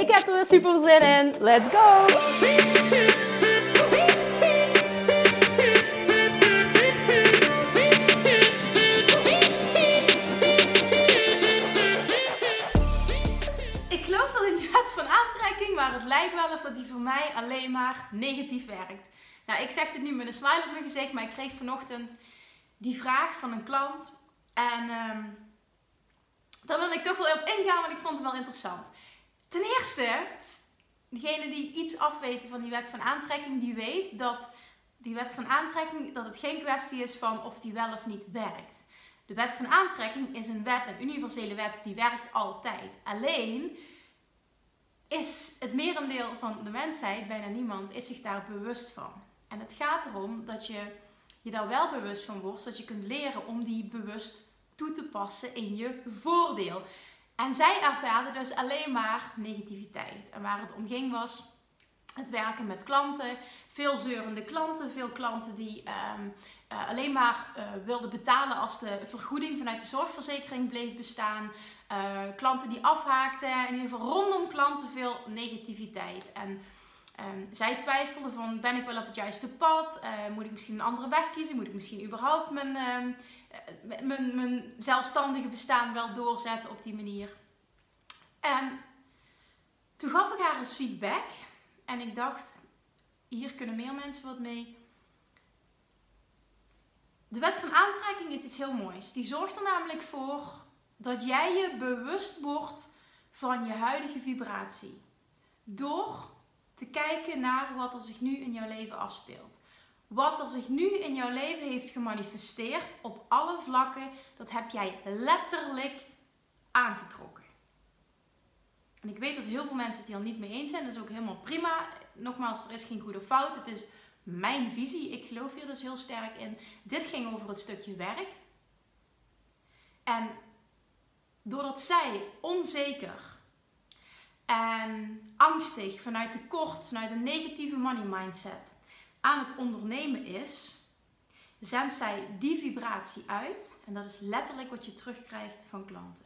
Ik heb er weer super zin in. Let's go! Ik geloof wel in die wet van aantrekking, maar het lijkt wel of dat die voor mij alleen maar negatief werkt. Nou, ik zeg dit nu met een smile op mijn gezicht, maar ik kreeg vanochtend die vraag van een klant. En um, daar wil ik toch wel op ingaan, want ik vond het wel interessant. Ten eerste, degene die iets afweten van die wet van aantrekking, die weet dat die wet van aantrekking, dat het geen kwestie is van of die wel of niet werkt. De wet van aantrekking is een wet, een universele wet, die werkt altijd. Alleen is het merendeel van de mensheid, bijna niemand, is zich daar bewust van. En het gaat erom dat je je daar wel bewust van wordt, dat je kunt leren om die bewust toe te passen in je voordeel. En zij ervaarde dus alleen maar negativiteit. En waar het om ging was het werken met klanten, veel zeurende klanten, veel klanten die um, uh, alleen maar uh, wilden betalen als de vergoeding vanuit de zorgverzekering bleef bestaan. Uh, klanten die afhaakten, in ieder geval rondom klanten veel negativiteit. En um, zij twijfelden van, ben ik wel op het juiste pad? moet ik misschien een andere weg kiezen? Moet ik misschien überhaupt mijn, um, mijn, mijn zelfstandige bestaan wel doorzetten op die manier? En toen gaf ik haar eens feedback. En ik dacht, hier kunnen meer mensen wat mee. De wet van aantrekking is iets heel moois. Die zorgt er namelijk voor dat jij je bewust wordt van je huidige vibratie. Door te kijken naar wat er zich nu in jouw leven afspeelt. Wat er zich nu in jouw leven heeft gemanifesteerd op alle vlakken, dat heb jij letterlijk aangetrokken. En ik weet dat heel veel mensen het hier niet mee eens zijn. Dat is ook helemaal prima. Nogmaals, er is geen goede fout. Het is mijn visie. Ik geloof hier dus heel sterk in. Dit ging over het stukje werk. En doordat zij onzeker en angstig vanuit tekort, vanuit een negatieve money mindset aan het ondernemen is, zendt zij die vibratie uit. En dat is letterlijk wat je terugkrijgt van klanten.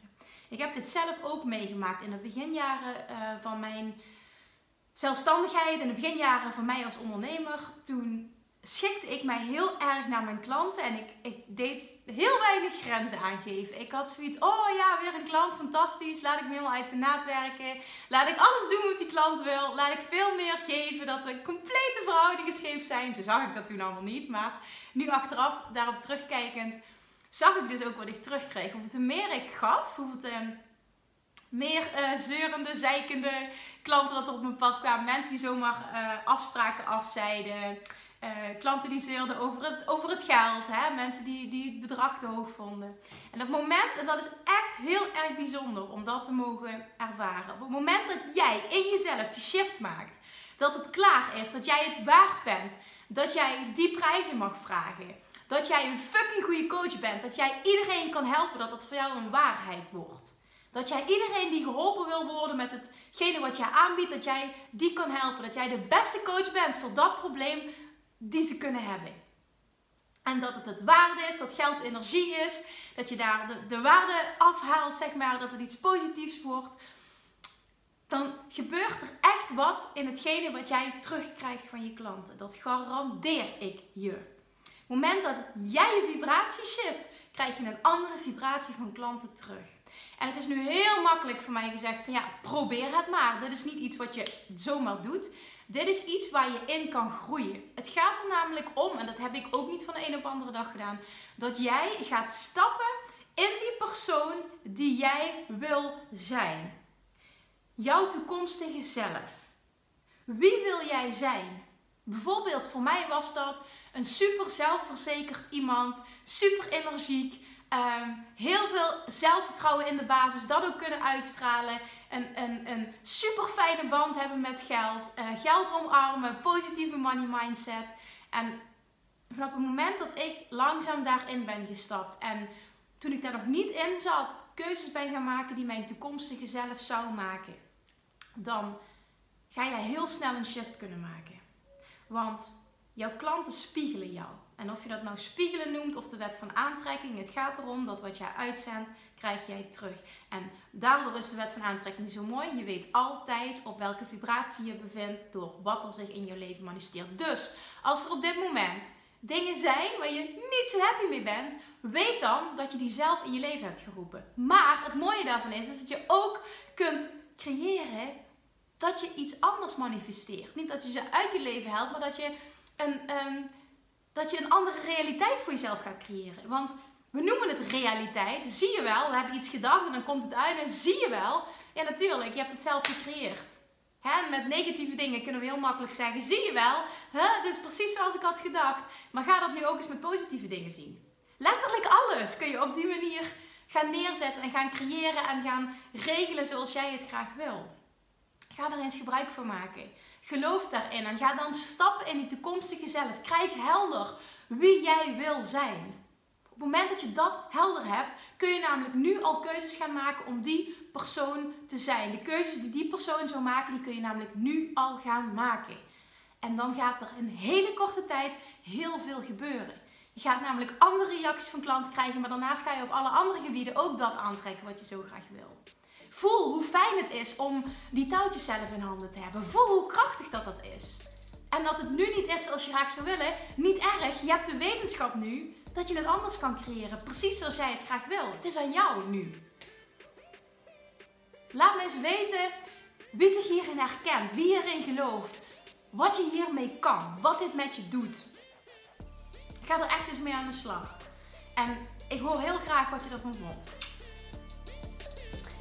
Ik heb dit zelf ook meegemaakt in de beginjaren uh, van mijn zelfstandigheid. In de beginjaren van mij als ondernemer. Toen schikte ik mij heel erg naar mijn klanten. En ik, ik deed heel weinig grenzen aangeven. Ik had zoiets, oh ja, weer een klant, fantastisch. Laat ik me helemaal uit de naad werken. Laat ik alles doen wat die klant wil. Laat ik veel meer geven. Dat de complete verhoudingen scheef zijn. Zo zag ik dat toen allemaal niet. Maar nu achteraf, daarop terugkijkend zag ik dus ook wat ik terugkreeg. Hoeveel te meer ik gaf, hoeveel te meer uh, zeurende, zeikende klanten dat er op mijn pad kwamen. Mensen die zomaar uh, afspraken afzeiden. Uh, klanten die zeurden over het, over het geld. Hè? Mensen die, die het bedrag te hoog vonden. En het moment, en dat is echt heel erg bijzonder om dat te mogen ervaren. Op het moment dat jij in jezelf die shift maakt. Dat het klaar is, dat jij het waard bent. Dat jij die prijzen mag vragen dat jij een fucking goede coach bent. Dat jij iedereen kan helpen. Dat dat voor jou een waarheid wordt. Dat jij iedereen die geholpen wil worden met hetgene wat jij aanbiedt, dat jij die kan helpen. Dat jij de beste coach bent voor dat probleem die ze kunnen hebben. En dat het het waarde is, dat geld energie is. Dat je daar de, de waarde afhaalt, zeg maar. Dat het iets positiefs wordt. Dan gebeurt er echt wat in hetgene wat jij terugkrijgt van je klanten. Dat garandeer ik je het moment dat jij je vibratie shift, krijg je een andere vibratie van klanten terug. En het is nu heel makkelijk voor mij gezegd van ja, probeer het maar. Dit is niet iets wat je zomaar doet. Dit is iets waar je in kan groeien. Het gaat er namelijk om, en dat heb ik ook niet van de een op de andere dag gedaan, dat jij gaat stappen in die persoon die jij wil zijn. Jouw toekomstige zelf. Wie wil jij zijn? Bijvoorbeeld voor mij was dat een super zelfverzekerd iemand, super energiek, Ehm, heel veel zelfvertrouwen in de basis, dat ook kunnen uitstralen. Een, een, super fijne band hebben met geld. Uh, geld omarmen, positieve money mindset. En vanaf het moment dat ik langzaam daarin ben gestapt en toen ik daar nog niet in zat, keuzes ben gaan maken die mijn toekomstige zelf zou maken, dan ga je heel snel een shift kunnen maken. Want jouw klanten spiegelen jou. En of je dat nou spiegelen noemt of de wet van aantrekking, het gaat erom dat wat jij uitzendt, krijg jij terug. En daardoor is de wet van aantrekking zo mooi. Je weet altijd op welke vibratie je bevindt door wat er zich in je leven manifesteert. Dus als er op dit moment dingen zijn waar je niet zo happy mee bent, weet dan dat je die zelf in je leven hebt geroepen. Maar het mooie daarvan is, dat je ook kunt creëren dat je iets anders manifesteert. Niet dat je ze uit je leven helpt, maar dat je een, um, dat je een andere realiteit voor jezelf gaat creëren. Want we noemen het realiteit. Zie je wel, we hebben iets gedacht en dan komt het uit en zie je wel. Ja, natuurlijk, je hebt het zelf gecreëerd. Met negatieve dingen kunnen we heel makkelijk zeggen: zie je wel, hè? dit is precies zoals ik had gedacht. Maar ga dat nu ook eens met positieve dingen zien. Letterlijk alles kun je op die manier gaan neerzetten en gaan creëren en gaan regelen zoals jij het graag wil. Ga er eens gebruik van maken. Geloof daarin en ga dan stappen in die toekomstige zelf. Krijg helder wie jij wil zijn. Op het moment dat je dat helder hebt, kun je namelijk nu al keuzes gaan maken om die persoon te zijn. De keuzes die die persoon zou maken, die kun je namelijk nu al gaan maken. En dan gaat er in hele korte tijd heel veel gebeuren. Je gaat namelijk andere reacties van klanten krijgen, maar daarnaast ga je op alle andere gebieden ook dat aantrekken wat je zo graag wil. Voel hoe fijn het is om die touwtjes zelf in handen te hebben. Voel hoe krachtig dat dat is. En dat het nu niet is zoals je graag zou willen, niet erg. Je hebt de wetenschap nu dat je het anders kan creëren. Precies zoals jij het graag wil. Het is aan jou nu. Laat me eens weten wie zich hierin herkent, wie erin gelooft, wat je hiermee kan, wat dit met je doet. ga er echt eens mee aan de slag. En ik hoor heel graag wat je ervan vond.